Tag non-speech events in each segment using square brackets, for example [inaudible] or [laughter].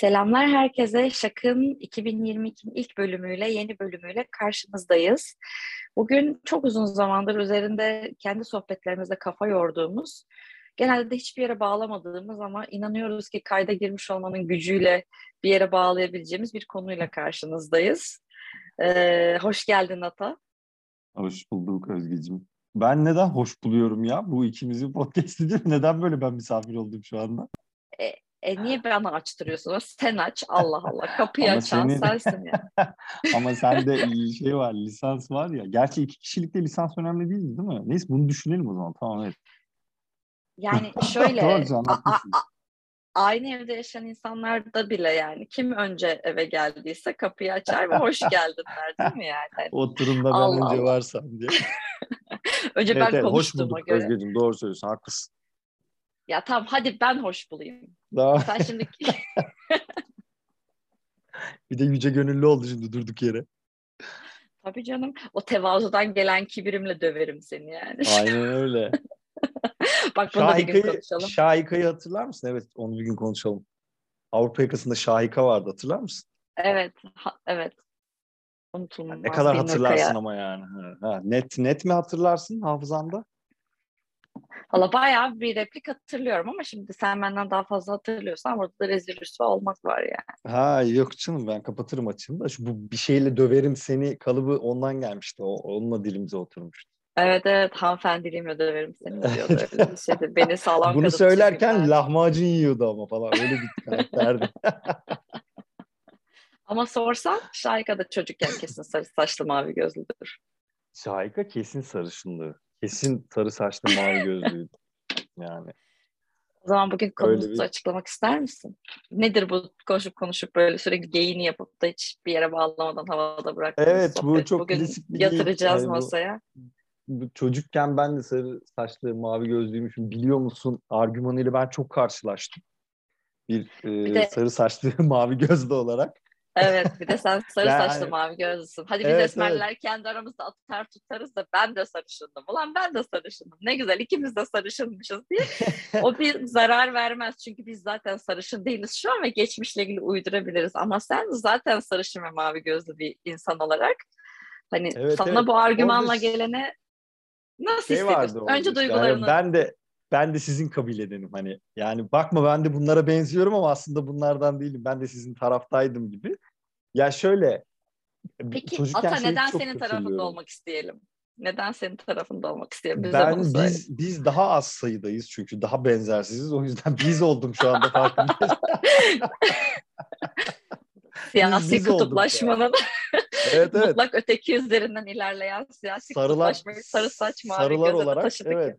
Selamlar herkese. Şak'ın 2022'nin ilk bölümüyle, yeni bölümüyle karşınızdayız. Bugün çok uzun zamandır üzerinde kendi sohbetlerimizde kafa yorduğumuz, genelde de hiçbir yere bağlamadığımız ama inanıyoruz ki kayda girmiş olmanın gücüyle bir yere bağlayabileceğimiz bir konuyla karşınızdayız. Ee, hoş geldin Ata. Hoş bulduk Özgeciğim. Ben neden hoş buluyorum ya? Bu ikimizin podcast'i değil mi? Neden böyle ben misafir oldum şu anda? E, niye bana açtırıyorsun? Sen aç. Allah Allah. Kapıyı açan senin... sensin ya. [laughs] Ama sende şey var, lisans var ya. Gerçi iki kişilikte lisans önemli değil değil mi? Neyse bunu düşünelim o zaman. Tamam evet. Yani [laughs] şöyle a, a, a, aynı evde yaşayan insanlarda bile yani kim önce eve geldiyse kapıyı açar ve hoş [laughs] geldin der değil mi yani? Oturumda ben Allah önce Allah. varsam diye. önce evet, ben evet, konuştuğuma hoş bulduk, göre. Özgeciğim doğru söylüyorsun haklısın. Ya tamam hadi ben hoş bulayım. Daha... Sen şimdi... [laughs] bir de yüce gönüllü oldu şimdi durduk yere. Tabii canım. O tevazudan gelen kibirimle döverim seni yani. [laughs] Aynen öyle. Bak bunu da bir gün konuşalım. Şahika'yı hatırlar mısın? Evet onu bir gün konuşalım. Avrupa yakasında Şahika vardı hatırlar mısın? Evet. Ha, evet. Unutulmaz. Ne kadar hatırlarsın ama yani. Ha, net net mi hatırlarsın hafızanda? Valla bayağı bir replik hatırlıyorum ama şimdi sen benden daha fazla hatırlıyorsan burada da rezil rüsva olmak var yani. Ha yok canım ben kapatırım açını da. Şu, bu bir şeyle döverim seni kalıbı ondan gelmişti. O, onunla dilimize oturmuştu. Evet evet hanımefendiliğimle döverim seni [laughs] diyordu. Şeydi. Beni sağlam Bunu söylerken lahmacun yiyordu ama falan öyle bir karakterdi. [laughs] ama sorsan Şahika da çocukken kesin sarı saçlı mavi gözlüdür. Şahika kesin sarışınlığı. Kesin sarı saçlı mavi gözlüydü. Yani. O zaman bugün konumuzu bir... açıklamak ister misin? Nedir bu konuşup konuşup böyle sürekli geyini yapıp da hiç bir yere bağlamadan havada bıraktığımız Evet sohbet. bu çok bugün bir yatıracağız yani masaya. Bu, bu, çocukken ben de sarı saçlı mavi gözlüymüşüm biliyor musun argümanıyla ben çok karşılaştım. Bir, e, bir de... sarı saçlı [laughs] mavi gözlü olarak. Evet bir de sen sarı yani, saçlı mavi gözlüsün. Hadi biz evet, esmerler evet. kendi aramızda atar tutarız da ben de sarışındım. Ulan ben de sarışındım. Ne güzel ikimiz de sarışınmışız diye. [laughs] o bir zarar vermez. Çünkü biz zaten sarışın değiliz şu an ve geçmişle ilgili uydurabiliriz. Ama sen zaten sarışın ve mavi gözlü bir insan olarak hani evet, sana evet. bu argümanla Orada... gelene nasıl şey hissediyorsun? Önce duygularını. Yani ben de ben de sizin kabiledenim hani yani bakma ben de bunlara benziyorum ama aslında bunlardan değilim ben de sizin taraftaydım gibi. Ya şöyle Peki Ata neden senin tarafında olmak isteyelim? Neden senin tarafında olmak isteyelim? Bize ben biz biz daha az sayıdayız çünkü daha benzersiziz. O yüzden [laughs] biz oldum şu anda farkındayız. [laughs] siyasi biz, biz kutuplaşmanın [laughs] evet, evet. mutlak öteki üzerinden ilerleyen siyasi Sarılar, kutuplaşmayı sarı saç mavi sarılar olarak taşıdık. Evet.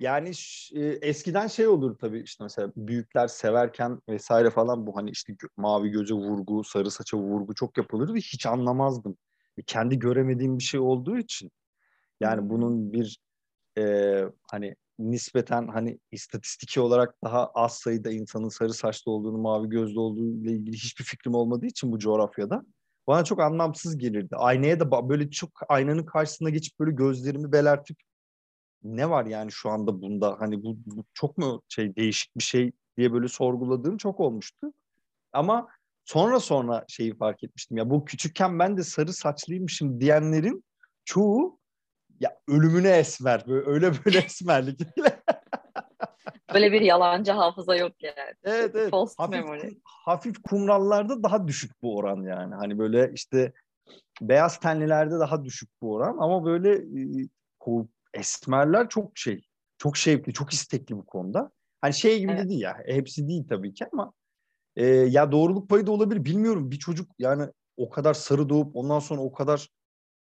Yani e, eskiden şey olur tabii işte mesela büyükler severken vesaire falan bu hani işte mavi göze vurgu, sarı saça vurgu çok yapılır ve hiç anlamazdım. E, kendi göremediğim bir şey olduğu için. Yani bunun bir e, hani nispeten hani istatistiki olarak daha az sayıda insanın sarı saçlı olduğunu, mavi gözlü olduğu ile ilgili hiçbir fikrim olmadığı için bu coğrafyada bana çok anlamsız gelirdi. Aynaya da böyle çok aynanın karşısına geçip böyle gözlerimi belertip ne var yani şu anda bunda hani bu, bu çok mu şey değişik bir şey diye böyle sorguladığım çok olmuştu. Ama sonra sonra şeyi fark etmiştim ya bu küçükken ben de sarı saçlıymışım diyenlerin çoğu ya ölümüne esmer böyle öyle böyle [laughs] esmerlik. Böyle bir yalancı hafıza yok yani. Evet evet. False hafif, memory. hafif kumrallarda daha düşük bu oran yani. Hani böyle işte beyaz tenlilerde daha düşük bu oran ama böyle e, esmerler çok şey, çok şevkli, çok istekli bu konuda. Hani şey gibi evet. de değil ya, hepsi değil tabii ki ama e, ya doğruluk payı da olabilir bilmiyorum. Bir çocuk yani o kadar sarı doğup ondan sonra o kadar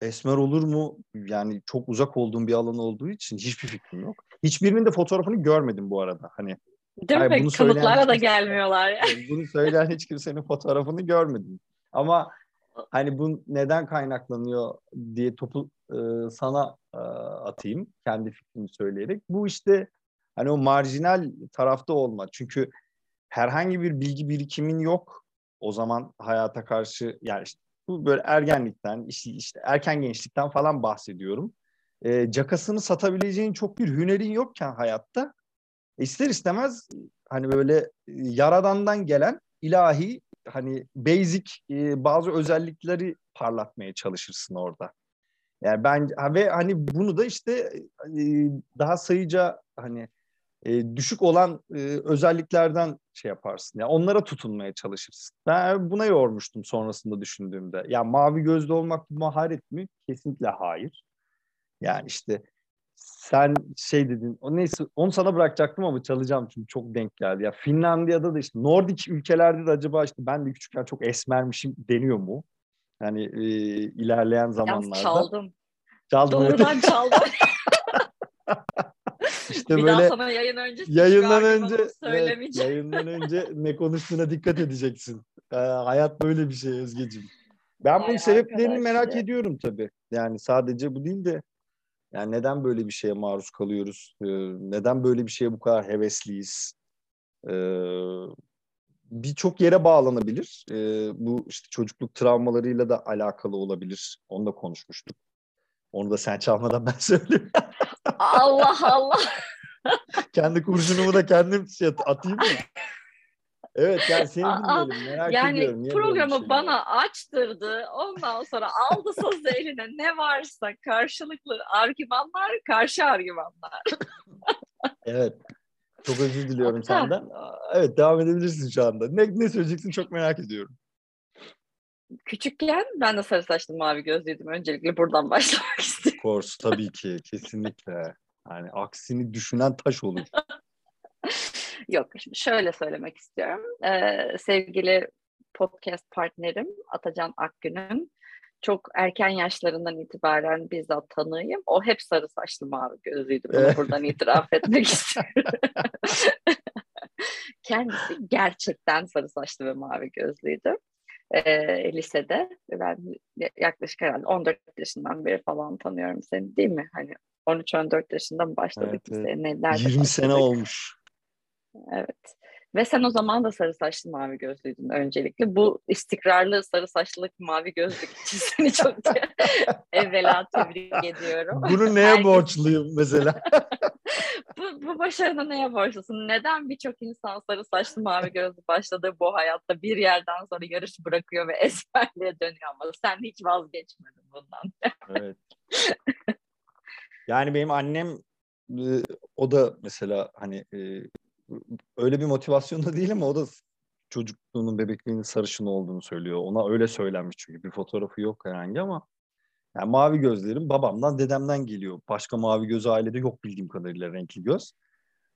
esmer olur mu? Yani çok uzak olduğum bir alan olduğu için hiçbir fikrim yok. Hiçbirinin de fotoğrafını görmedim bu arada. Hani Değil yani mi? Kanıtlara da gelmiyorlar ya. Bunu söyleyen hiç kimsenin fotoğrafını görmedim. Ama hani bu neden kaynaklanıyor diye topu e, sana e, atayım kendi fikrimi söyleyerek. Bu işte hani o marjinal tarafta olma. Çünkü herhangi bir bilgi birikimin yok. O zaman hayata karşı yani işte bu böyle ergenlikten, işte, işte erken gençlikten falan bahsediyorum. E, cakasını satabileceğin çok bir hünerin yokken hayatta ister istemez hani böyle yaradandan gelen ilahi hani basic e, bazı özellikleri parlatmaya çalışırsın orada. Yani ben ve hani bunu da işte e, daha sayıca hani e, düşük olan e, özelliklerden şey yaparsın. Yani onlara tutunmaya çalışırsın. Ben buna yormuştum sonrasında düşündüğümde. Ya mavi gözlü olmak bir maharet mi? Kesinlikle hayır. Yani işte sen şey dedin. O neyse onu sana bırakacaktım ama çalacağım çünkü çok denk geldi. Ya Finlandiya'da da işte Nordik ülkelerde de acaba işte ben de küçükken çok esmermişim deniyor mu? Yani e, ilerleyen zamanlarda. Yalnız çaldım. Çaldım. Doğrudan çaldım. [laughs] İşte bir böyle daha sana yayın öncesi yayından önce evet, yayından önce ne konuştuğuna dikkat edeceksin. Ee, hayat böyle bir şey Özgeciğim. Ben bunun sebeplerini merak ya. ediyorum tabii. Yani sadece bu değil de yani neden böyle bir şeye maruz kalıyoruz? Ee, neden böyle bir şeye bu kadar hevesliyiz? Ee, Birçok yere bağlanabilir. Ee, bu işte çocukluk travmalarıyla da alakalı olabilir. Onu da konuşmuştuk. Onu da sen çalmadan ben [laughs] söyleyeyim. Allah Allah. Kendi kurşunumu da kendim şey atayım mı? Evet yani seni dinleyelim merak yani ediyorum. Yani programı şey bana açtırdı. Ondan sonra aldı sözü eline ne varsa karşılıklı argümanlar, karşı argümanlar. evet. Çok özür diliyorum senden. Evet devam edebilirsin şu anda. Ne, ne söyleyeceksin çok merak ediyorum. Küçükken ben de sarı saçlı mavi gözlüydüm. Öncelikle buradan [laughs] başlamak istiyorum. Course tabii ki kesinlikle. Yani aksini düşünen taş olur. [laughs] Yok şimdi şöyle söylemek istiyorum. Ee, sevgili podcast partnerim Atacan Akgün'ün çok erken yaşlarından itibaren bizzat tanıyım. O hep sarı saçlı mavi gözlüydü. Bunu buradan itiraf [laughs] etmek istiyorum. [laughs] Kendisi gerçekten sarı saçlı ve mavi gözlüydü e, lisede. Ben yaklaşık herhalde 14 yaşından beri falan tanıyorum seni değil mi? Hani 13-14 yaşında mı başladık evet? Evet. Nelerde 20 başladık? sene olmuş. Evet. Ve sen o zaman da sarı saçlı mavi gözlüydün öncelikle. Bu istikrarlı sarı saçlılık mavi gözlük için [laughs] seni çok [laughs] evvela tebrik ediyorum. Bunu neye Herkes... borçluyum mesela? [laughs] bu, bu başarına neye borçlusun? Neden birçok insan sarı saçlı mavi gözlü başladığı bu hayatta bir yerden sonra yarışı bırakıyor ve esmerliğe dönüyor ama sen hiç vazgeçmedin bundan. evet. Yani benim annem o da mesela hani öyle bir motivasyonda değil ama o da çocukluğunun bebekliğinin sarışın olduğunu söylüyor. Ona öyle söylenmiş çünkü bir fotoğrafı yok herhangi ama yani mavi gözlerim babamdan dedemden geliyor. Başka mavi göz ailede yok bildiğim kadarıyla renkli göz.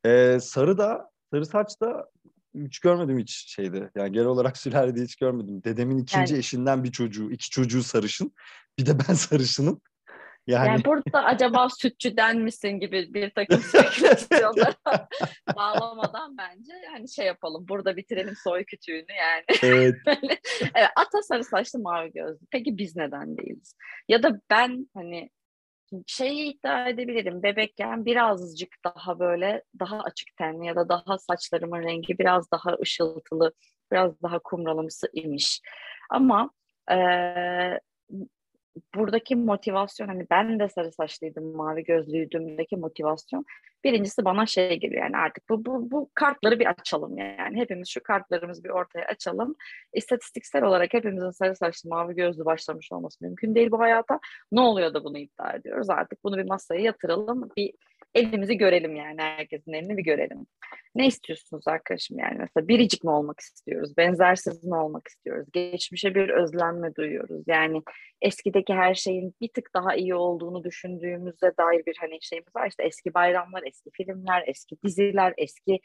Ee, sarı da sarı saç da hiç görmedim hiç şeyde. Yani genel olarak [laughs] sülalede hiç görmedim. Dedemin ikinci yani... eşinden bir çocuğu, iki çocuğu sarışın. Bir de ben [laughs] sarışınım. Yani... yani burada acaba sütçüden misin gibi bir takım spekülasyonlara [laughs] bağlamadan bence hani şey yapalım. Burada bitirelim soy kütüğünü yani. Evet. [laughs] evet ata sarı saçlı mavi gözlü. Peki biz neden değiliz? Ya da ben hani şeyi iddia edebilirim. Bebekken birazcık daha böyle daha açık tenli ya da daha saçlarımın rengi biraz daha ışıltılı, biraz daha kumralımsı imiş. Ama e, buradaki motivasyon hani ben de sarı saçlıydım, mavi gözlüydümdeki motivasyon birincisi bana şey geliyor yani artık bu, bu, bu kartları bir açalım yani hepimiz şu kartlarımızı bir ortaya açalım. İstatistiksel olarak hepimizin sarı saçlı, mavi gözlü başlamış olması mümkün değil bu hayata. Ne oluyor da bunu iddia ediyoruz artık bunu bir masaya yatıralım bir elimizi görelim yani herkesin elini bir görelim. Ne istiyorsunuz arkadaşım yani mesela biricik mi olmak istiyoruz, benzersiz mi olmak istiyoruz, geçmişe bir özlenme duyuyoruz. Yani eskideki her şeyin bir tık daha iyi olduğunu düşündüğümüzde dair bir hani şeyimiz var işte eski bayramlar, eski filmler, eski diziler, eski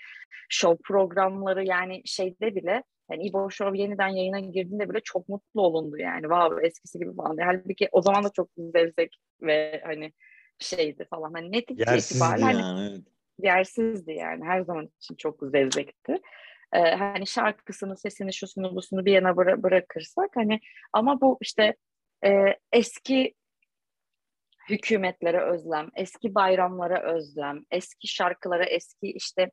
show programları yani şeyde bile yani İbo Show yeniden yayına girdiğinde bile çok mutlu olundu yani. Wow eskisi gibi falan. Halbuki o zaman da çok zevzek ve hani şeydi falan. Hani netice Yersizdi itibariyle hani yani. Evet. yersizdi yani. Her zaman için çok zevzekti. Ee, hani şarkısını, sesini, şusunu, busunu bir yana bıra- bırakırsak hani ama bu işte e, eski hükümetlere özlem, eski bayramlara özlem, eski şarkılara, eski işte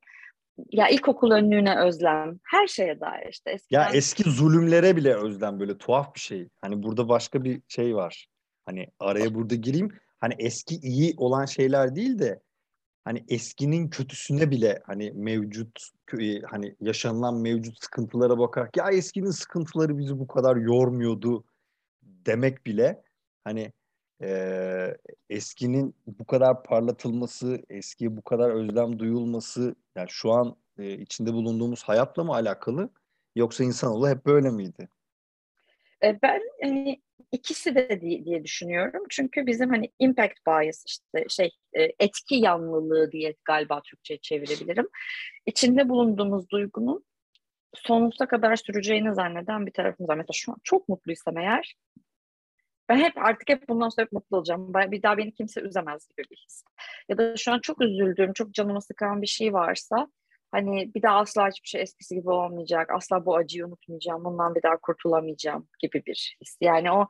ya ilkokul önlüğüne özlem, her şeye dair işte. Eskiden... Ya eski zulümlere bile özlem böyle tuhaf bir şey. Hani burada başka bir şey var. Hani araya burada gireyim hani eski iyi olan şeyler değil de hani eskinin kötüsüne bile hani mevcut hani yaşanılan mevcut sıkıntılara bakarak ya eskinin sıkıntıları bizi bu kadar yormuyordu demek bile hani e, eskinin bu kadar parlatılması, eskiye bu kadar özlem duyulması yani şu an e, içinde bulunduğumuz hayatla mı alakalı yoksa insanoğlu hep böyle miydi? E, ben hani ikisi de diye, düşünüyorum. Çünkü bizim hani impact bias işte şey e, etki yanlılığı diye galiba Türkçe çevirebilirim. İçinde bulunduğumuz duygunun sonsuza kadar süreceğini zanneden bir tarafımız var. Mesela şu an çok mutluysam eğer ben hep artık hep bundan sonra hep mutlu olacağım. Bir daha beni kimse üzemez gibi bir his. Ya da şu an çok üzüldüğüm, çok canımı sıkan bir şey varsa hani bir daha asla hiçbir şey eskisi gibi olmayacak. Asla bu acıyı unutmayacağım. Bundan bir daha kurtulamayacağım gibi bir his. Yani o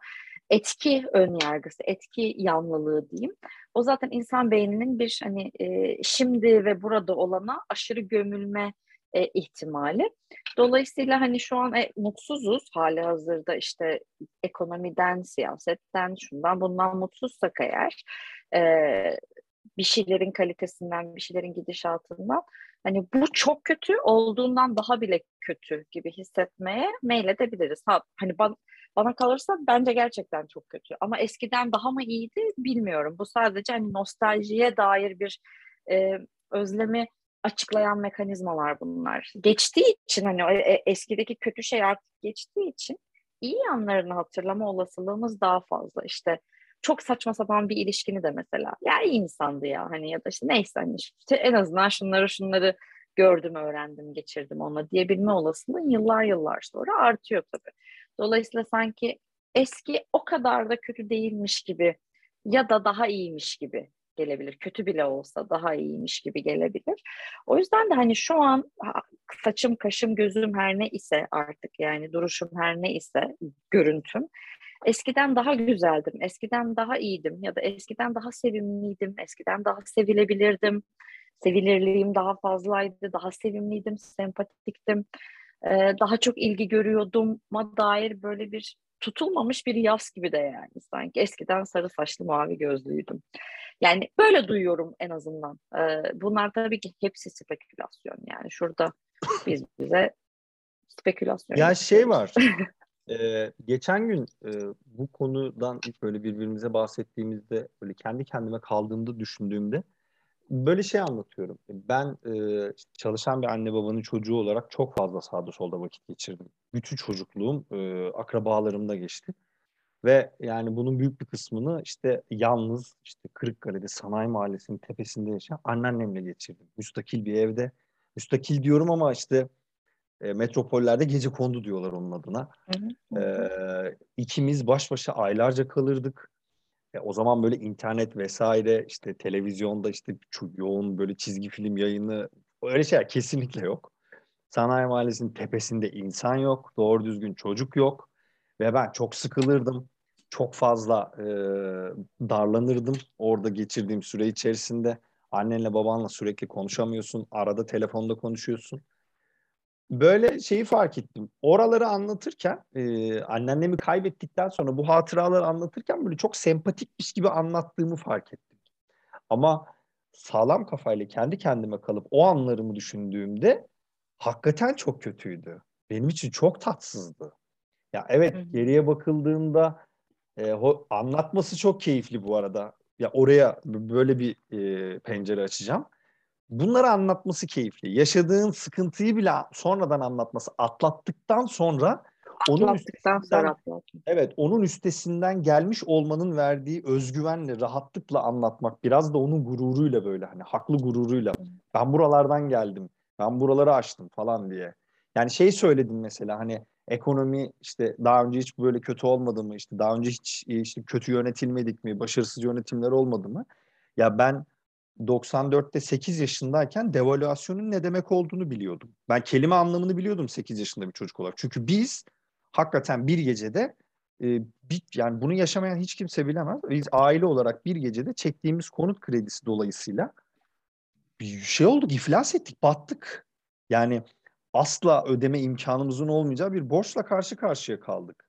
etki ön yargısı, etki yanlılığı diyeyim. O zaten insan beyninin bir hani e, şimdi ve burada olana aşırı gömülme e, ihtimali. Dolayısıyla hani şu an e, mutsuzuz hali hazırda işte ekonomiden, siyasetten, şundan bundan mutsuzsak eğer e, bir şeylerin kalitesinden, bir şeylerin gidişatından hani bu çok kötü olduğundan daha bile kötü gibi hissetmeye meyledebiliriz. Ha, hani bana, bana kalırsa bence gerçekten çok kötü. Ama eskiden daha mı iyiydi bilmiyorum. Bu sadece hani nostaljiye dair bir e, özlemi açıklayan mekanizmalar bunlar. Geçtiği için hani e, eskideki kötü şey artık geçtiği için iyi yanlarını hatırlama olasılığımız daha fazla. İşte çok saçma sapan bir ilişkini de mesela. Ya iyi insandı ya hani ya da işte neyse hani işte en azından şunları şunları gördüm, öğrendim, geçirdim onunla diyebilme olasılığın yıllar yıllar sonra artıyor tabii. Dolayısıyla sanki eski o kadar da kötü değilmiş gibi ya da daha iyiymiş gibi gelebilir. Kötü bile olsa daha iyiymiş gibi gelebilir. O yüzden de hani şu an saçım, kaşım, gözüm her ne ise artık yani duruşum her ne ise görüntüm eskiden daha güzeldim, eskiden daha iyiydim ya da eskiden daha sevimliydim, eskiden daha sevilebilirdim, sevilirliğim daha fazlaydı, daha sevimliydim, sempatiktim, daha çok ilgi görüyordum ma dair böyle bir tutulmamış bir yaz gibi de yani sanki eskiden sarı saçlı mavi gözlüydüm. Yani böyle duyuyorum en azından. Bunlar tabii ki hepsi spekülasyon yani şurada biz bize spekülasyon. Ya şey var. [laughs] Ee, geçen gün e, bu konudan ilk böyle birbirimize bahsettiğimizde böyle kendi kendime kaldığımda düşündüğümde böyle şey anlatıyorum. Ben e, çalışan bir anne babanın çocuğu olarak çok fazla sağda solda vakit geçirdim. Bütün çocukluğum e, akrabalarımda geçti. Ve yani bunun büyük bir kısmını işte yalnız işte Kırıkkale'de Sanayi Mahallesi'nin tepesinde yaşayan anneannemle geçirdim. Müstakil bir evde. Müstakil diyorum ama işte e, metropollerde gece kondu diyorlar onun adına. Hı E, ikimiz baş başa aylarca kalırdık. E, o zaman böyle internet vesaire işte televizyonda işte çok yoğun böyle çizgi film yayını öyle şeyler kesinlikle yok. Sanayi Mahallesi'nin tepesinde insan yok. Doğru düzgün çocuk yok. Ve ben çok sıkılırdım. Çok fazla e, darlanırdım orada geçirdiğim süre içerisinde. Annenle babanla sürekli konuşamıyorsun. Arada telefonda konuşuyorsun böyle şeyi fark ettim. Oraları anlatırken e, anneannemi kaybettikten sonra bu hatıraları anlatırken böyle çok sempatikmiş gibi anlattığımı fark ettim. Ama sağlam kafayla kendi kendime kalıp o anlarımı düşündüğümde hakikaten çok kötüydü. Benim için çok tatsızdı. Ya evet geriye bakıldığında e, ho, anlatması çok keyifli bu arada. Ya oraya böyle bir e, pencere açacağım bunları anlatması keyifli. Yaşadığın sıkıntıyı bile sonradan anlatması, atlattıktan sonra onun üstesinden, evet onun üstesinden gelmiş olmanın verdiği özgüvenle, rahatlıkla anlatmak biraz da onun gururuyla böyle hani haklı gururuyla ben buralardan geldim, ben buraları açtım falan diye. Yani şey söyledin mesela hani ekonomi işte daha önce hiç böyle kötü olmadı mı? İşte daha önce hiç işte kötü yönetilmedik mi? Başarısız yönetimler olmadı mı? Ya ben 94'te 8 yaşındayken devalüasyonun ne demek olduğunu biliyordum. Ben kelime anlamını biliyordum 8 yaşında bir çocuk olarak. Çünkü biz hakikaten bir gecede e, yani bunu yaşamayan hiç kimse bilemez. Biz aile olarak bir gecede çektiğimiz konut kredisi dolayısıyla bir şey olduk, iflas ettik, battık. Yani asla ödeme imkanımızın olmayacağı bir borçla karşı karşıya kaldık.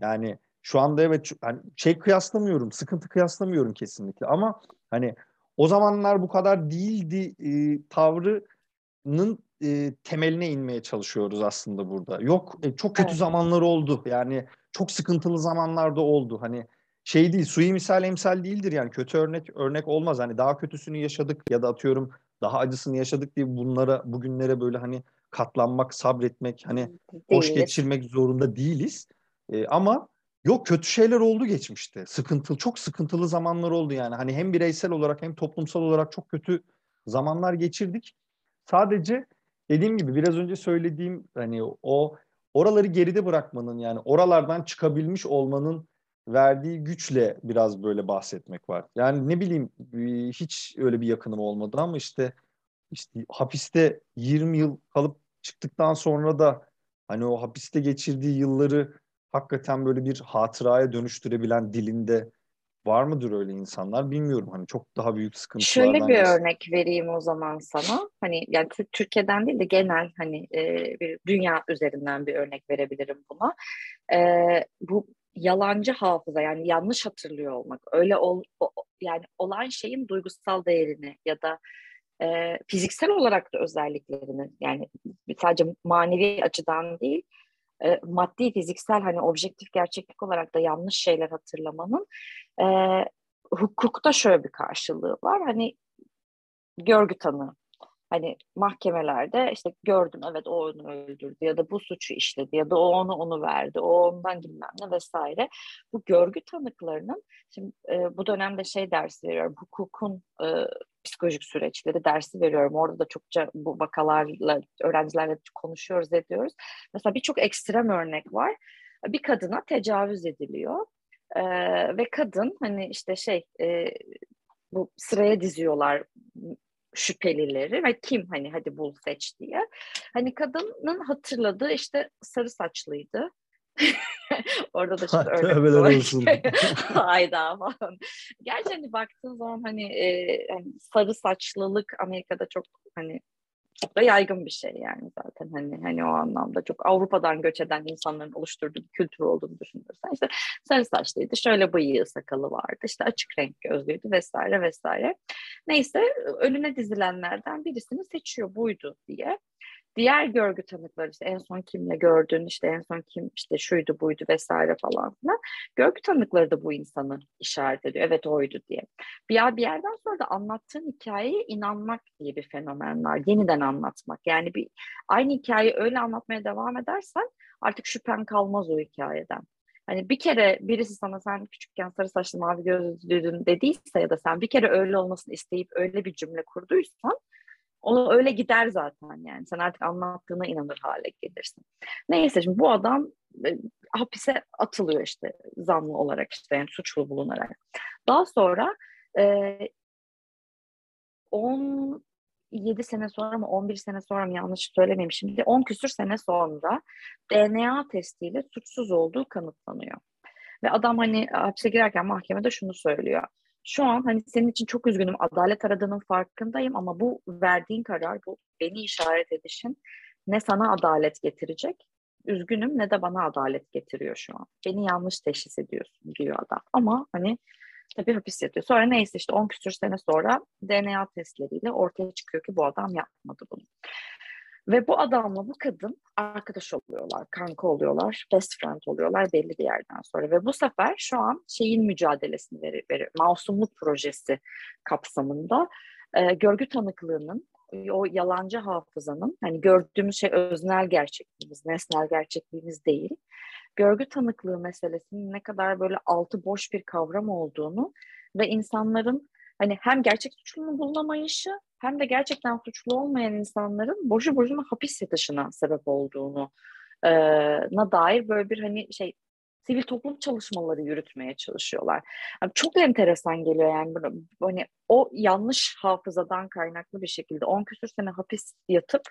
Yani şu anda evet hani şey kıyaslamıyorum, sıkıntı kıyaslamıyorum kesinlikle ama hani o zamanlar bu kadar değildi e, tavrının e, temeline inmeye çalışıyoruz aslında burada. Yok e, çok kötü evet. zamanlar oldu. Yani çok sıkıntılı zamanlarda oldu. Hani şey değil, suyu misal emsal değildir yani kötü örnek örnek olmaz. Hani daha kötüsünü yaşadık ya da atıyorum daha acısını yaşadık diye bunlara bugünlere böyle hani katlanmak, sabretmek, hani Değiliz. hoş geçirmek zorunda değiliz. E, ama yok kötü şeyler oldu geçmişte. Sıkıntılı, çok sıkıntılı zamanlar oldu yani. Hani hem bireysel olarak hem toplumsal olarak çok kötü zamanlar geçirdik. Sadece dediğim gibi biraz önce söylediğim hani o oraları geride bırakmanın yani oralardan çıkabilmiş olmanın verdiği güçle biraz böyle bahsetmek var. Yani ne bileyim hiç öyle bir yakınım olmadı ama işte işte hapiste 20 yıl kalıp çıktıktan sonra da hani o hapiste geçirdiği yılları hakikaten böyle bir hatıraya dönüştürebilen dilinde var mıdır öyle insanlar bilmiyorum. Hani çok daha büyük sıkıntılardan. Şöyle bir örnek vereyim o zaman sana. Hani yani Türkiye'den değil de genel hani e, bir dünya üzerinden bir örnek verebilirim buna. E, bu yalancı hafıza yani yanlış hatırlıyor olmak. Öyle ol, o, yani olan şeyin duygusal değerini ya da e, fiziksel olarak da özelliklerini yani sadece manevi açıdan değil e, maddi fiziksel hani objektif gerçeklik olarak da yanlış şeyler hatırlamanın e, hukukta şöyle bir karşılığı var. Hani görgü tanığı hani mahkemelerde işte gördüm evet o onu öldürdü ya da bu suçu işledi ya da o onu onu verdi o ondan bilmem ne vesaire bu görgü tanıklarının şimdi e, bu dönemde şey dersi veriyorum hukukun e, psikolojik süreçleri dersi veriyorum. Orada da çokça bu vakalarla öğrencilerle konuşuyoruz ediyoruz. Mesela birçok ekstrem örnek var. Bir kadına tecavüz ediliyor. Ee, ve kadın hani işte şey e, bu sıraya diziyorlar şüphelileri ve kim hani hadi bul seç diye. Hani kadının hatırladığı işte sarı saçlıydı. [laughs] Orada da şimdi örnek olsun. [laughs] Hayda falan. Gerçi hani baktığın zaman hani, e, hani sarı saçlılık Amerika'da çok hani çok da yaygın bir şey yani zaten. Hani hani o anlamda çok Avrupa'dan göç eden insanların oluşturduğu bir kültür olduğunu düşünürsen işte sarı saçlıydı şöyle bıyığı sakalı vardı işte açık renk gözlüydü vesaire vesaire. Neyse önüne dizilenlerden birisini seçiyor buydu diye diğer görgü tanıkları işte en son kimle gördün işte en son kim işte şuydu buydu vesaire falan filan. Görgü tanıkları da bu insanı işaret ediyor. Evet oydu diye. Bir, bir yerden sonra da anlattığın hikayeye inanmak diye bir fenomen var. Yeniden anlatmak. Yani bir aynı hikayeyi öyle anlatmaya devam edersen artık şüphen kalmaz o hikayeden. Hani bir kere birisi sana sen küçükken sarı saçlı mavi gözlüydün dediyse ya da sen bir kere öyle olmasını isteyip öyle bir cümle kurduysan onu öyle gider zaten yani. Sen artık anlattığına inanır hale gelirsin. Neyse şimdi bu adam e, hapise atılıyor işte zanlı olarak işte yani suçlu bulunarak. Daha sonra e, 17 sene sonra mı 11 sene sonra mı yanlış söylemeyeyim şimdi 10 küsür sene sonra DNA testiyle suçsuz olduğu kanıtlanıyor. Ve adam hani hapse girerken mahkemede şunu söylüyor şu an hani senin için çok üzgünüm adalet aradığının farkındayım ama bu verdiğin karar bu beni işaret edişin ne sana adalet getirecek üzgünüm ne de bana adalet getiriyor şu an. Beni yanlış teşhis ediyorsun diyor adam. Ama hani tabii hapis yatıyor. Sonra neyse işte 10 küsur sene sonra DNA testleriyle ortaya çıkıyor ki bu adam yapmadı bunu. Ve bu adamla bu kadın arkadaş oluyorlar, kanka oluyorlar, best friend oluyorlar belli bir yerden sonra. Ve bu sefer şu an şeyin mücadelesini verir, verir masumluk projesi kapsamında e, görgü tanıklığının, o yalancı hafızanın, hani gördüğümüz şey öznel gerçekliğimiz, nesnel gerçekliğimiz değil. Görgü tanıklığı meselesinin ne kadar böyle altı boş bir kavram olduğunu ve insanların hani hem gerçek suçlunun bulunamayışı hem de gerçekten suçlu olmayan insanların boşu boşuna hapis yatışına sebep olduğunu e, na dair böyle bir hani şey sivil toplum çalışmaları yürütmeye çalışıyorlar. Yani çok enteresan geliyor yani hani o yanlış hafızadan kaynaklı bir şekilde 10 küsür sene hapis yatıp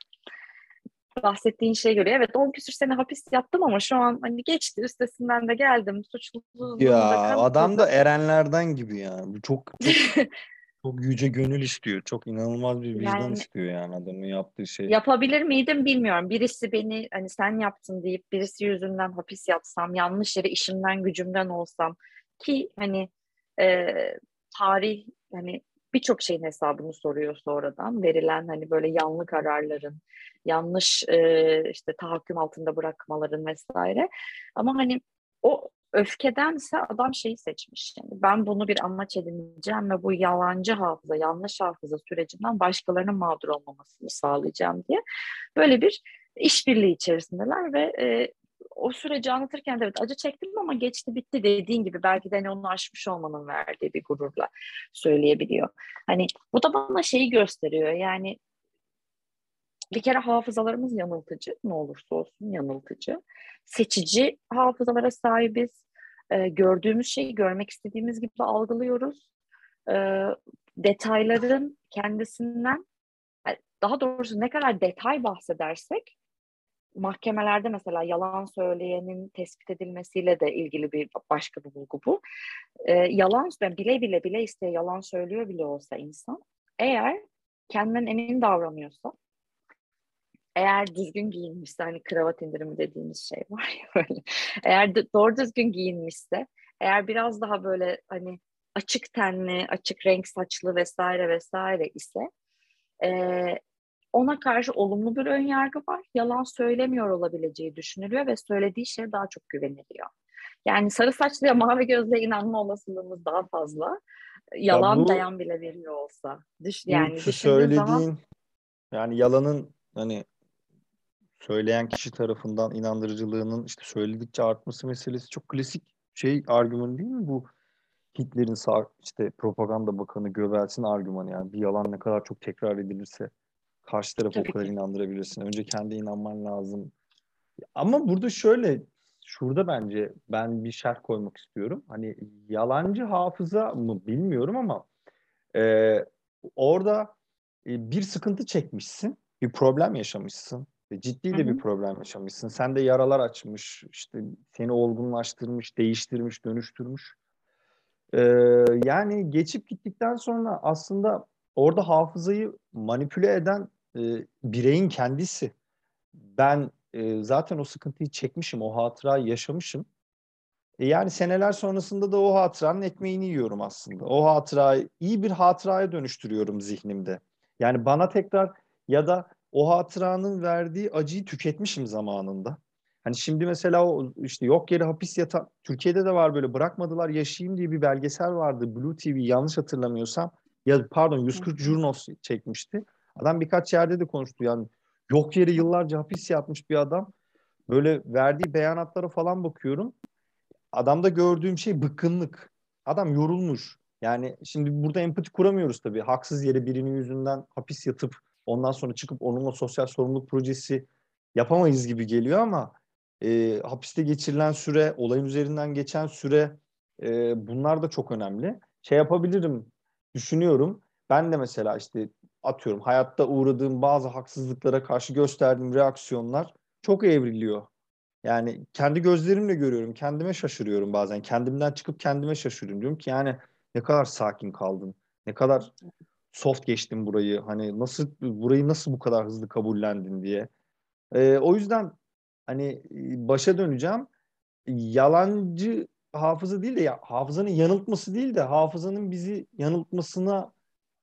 bahsettiğin şeye göre. Evet 10 küsür sene hapis yattım ama şu an hani geçti üstesinden de geldim. Suçluluğum ya da adam da erenlerden gibi yani çok çok [laughs] çok yüce gönül istiyor. Çok inanılmaz bir vicdan yani, istiyor yani adamın yaptığı şey. Yapabilir miydim bilmiyorum. Birisi beni hani sen yaptın deyip birisi yüzünden hapis yatsam yanlış yere işimden gücümden olsam ki hani e, tarih hani birçok şeyin hesabını soruyor sonradan. Verilen hani böyle yanlı kararların, yanlış e, işte tahakküm altında bırakmaların vesaire. Ama hani o öfkedense adam şeyi seçmiş. Yani ben bunu bir amaç edineceğim ve bu yalancı hafıza, yanlış hafıza sürecinden başkalarının mağdur olmamasını sağlayacağım diye böyle bir işbirliği içerisindeler ve e, o süreci anlatırken evet acı çektim ama geçti bitti dediğin gibi belki de hani onu aşmış olmanın verdiği bir gururla söyleyebiliyor. Hani bu da bana şeyi gösteriyor yani bir kere hafızalarımız yanıltıcı ne olursa olsun yanıltıcı. Seçici hafızalara sahibiz. E, gördüğümüz şeyi görmek istediğimiz gibi algılıyoruz. E, detayların kendisinden daha doğrusu ne kadar detay bahsedersek mahkemelerde mesela yalan söyleyenin tespit edilmesiyle de ilgili bir başka bir bulgu bu. Ee, yalan yani bile bile bile isteye yalan söylüyor bile olsa insan eğer kendinden emin davranıyorsa eğer düzgün giyinmişse hani kravat indirimi dediğimiz şey var ya [laughs] böyle eğer doğru düzgün giyinmişse eğer biraz daha böyle hani açık tenli açık renk saçlı vesaire vesaire ise e, ona karşı olumlu bir ön yargı var. Yalan söylemiyor olabileceği düşünülüyor ve söylediği şeye daha çok güveniliyor. Yani sarı saçlıya mavi gözle inanma olasılığımız daha fazla. Yalan ya bu, dayan bile veriyor olsa. Düş, yani söylediğin zaman... yani yalanın hani söyleyen kişi tarafından inandırıcılığının işte söyledikçe artması meselesi çok klasik şey argüman değil mi bu? Hitler'in sağ işte propaganda bakanı Göbels'in argümanı yani bir yalan ne kadar çok tekrar edilirse karşı tarafı Tabii o kadar ki. inandırabilirsin. Önce kendi inanman lazım. Ama burada şöyle şurada bence ben bir şerh koymak istiyorum. Hani yalancı hafıza mı bilmiyorum ama e, orada e, bir sıkıntı çekmişsin, bir problem yaşamışsın. Ciddi de bir problem yaşamışsın. Sen de yaralar açmış, işte seni olgunlaştırmış, değiştirmiş, dönüştürmüş. Ee, yani geçip gittikten sonra aslında orada hafızayı manipüle eden e, bireyin kendisi. Ben e, zaten o sıkıntıyı çekmişim, o hatırayı yaşamışım. E, yani seneler sonrasında da o hatıranın ekmeğini yiyorum aslında. O hatırayı iyi bir hatıraya dönüştürüyorum zihnimde. Yani bana tekrar ya da o hatıranın verdiği acıyı tüketmişim zamanında. Hani şimdi mesela o işte yok yere hapis yatan Türkiye'de de var böyle bırakmadılar yaşayayım diye bir belgesel vardı Blue TV yanlış hatırlamıyorsam ya pardon 140 Jurnos çekmişti. Adam birkaç yerde de konuştu yani yok yere yıllarca hapis yatmış bir adam. Böyle verdiği beyanatlara falan bakıyorum. Adamda gördüğüm şey bıkkınlık. Adam yorulmuş. Yani şimdi burada empati kuramıyoruz tabii. Haksız yere birinin yüzünden hapis yatıp ondan sonra çıkıp onunla sosyal sorumluluk projesi yapamayız gibi geliyor ama e, hapiste geçirilen süre, olayın üzerinden geçen süre e, bunlar da çok önemli. Şey yapabilirim, düşünüyorum. Ben de mesela işte atıyorum hayatta uğradığım bazı haksızlıklara karşı gösterdiğim reaksiyonlar çok evriliyor. Yani kendi gözlerimle görüyorum. Kendime şaşırıyorum bazen. Kendimden çıkıp kendime şaşırıyorum. Diyorum ki yani ne kadar sakin kaldın. Ne kadar soft geçtin burayı. Hani nasıl burayı nasıl bu kadar hızlı kabullendin diye. Ee, o yüzden hani başa döneceğim. Yalancı hafıza değil de ya, hafızanın yanıltması değil de hafızanın bizi yanıltmasına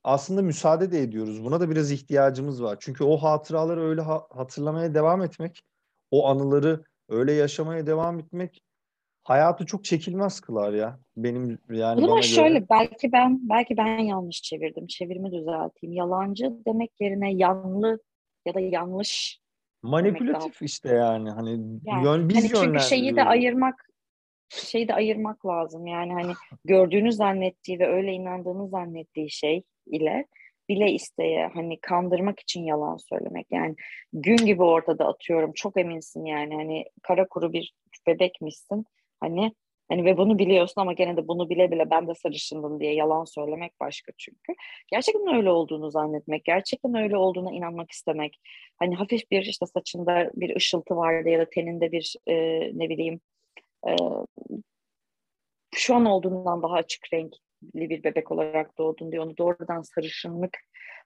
aslında müsaade de ediyoruz. Buna da biraz ihtiyacımız var. Çünkü o hatıraları öyle ha- hatırlamaya devam etmek, o anıları öyle yaşamaya devam etmek hayatı çok çekilmez kılar ya. Benim yani zaman şöyle göre... belki ben belki ben yanlış çevirdim. Çevirimi düzelteyim. Yalancı demek yerine yanlı ya da yanlış manipülatif işte yani hani yani, yön biz hani çünkü şeyi de ayırmak şeyi de ayırmak lazım. Yani hani gördüğünü zannettiği ve öyle inandığını zannettiği şey ile bile isteye hani kandırmak için yalan söylemek. Yani gün gibi ortada atıyorum çok eminsin yani hani kara kuru bir bebekmişsin. Hani Hani ve bunu biliyorsun ama gene de bunu bile bile ben de sarışındım diye yalan söylemek başka çünkü. Gerçekten öyle olduğunu zannetmek, gerçekten öyle olduğuna inanmak istemek. Hani hafif bir işte saçında bir ışıltı vardı ya da teninde bir e, ne bileyim e, şu an olduğundan daha açık renkli bir bebek olarak doğdun diye onu doğrudan sarışınlık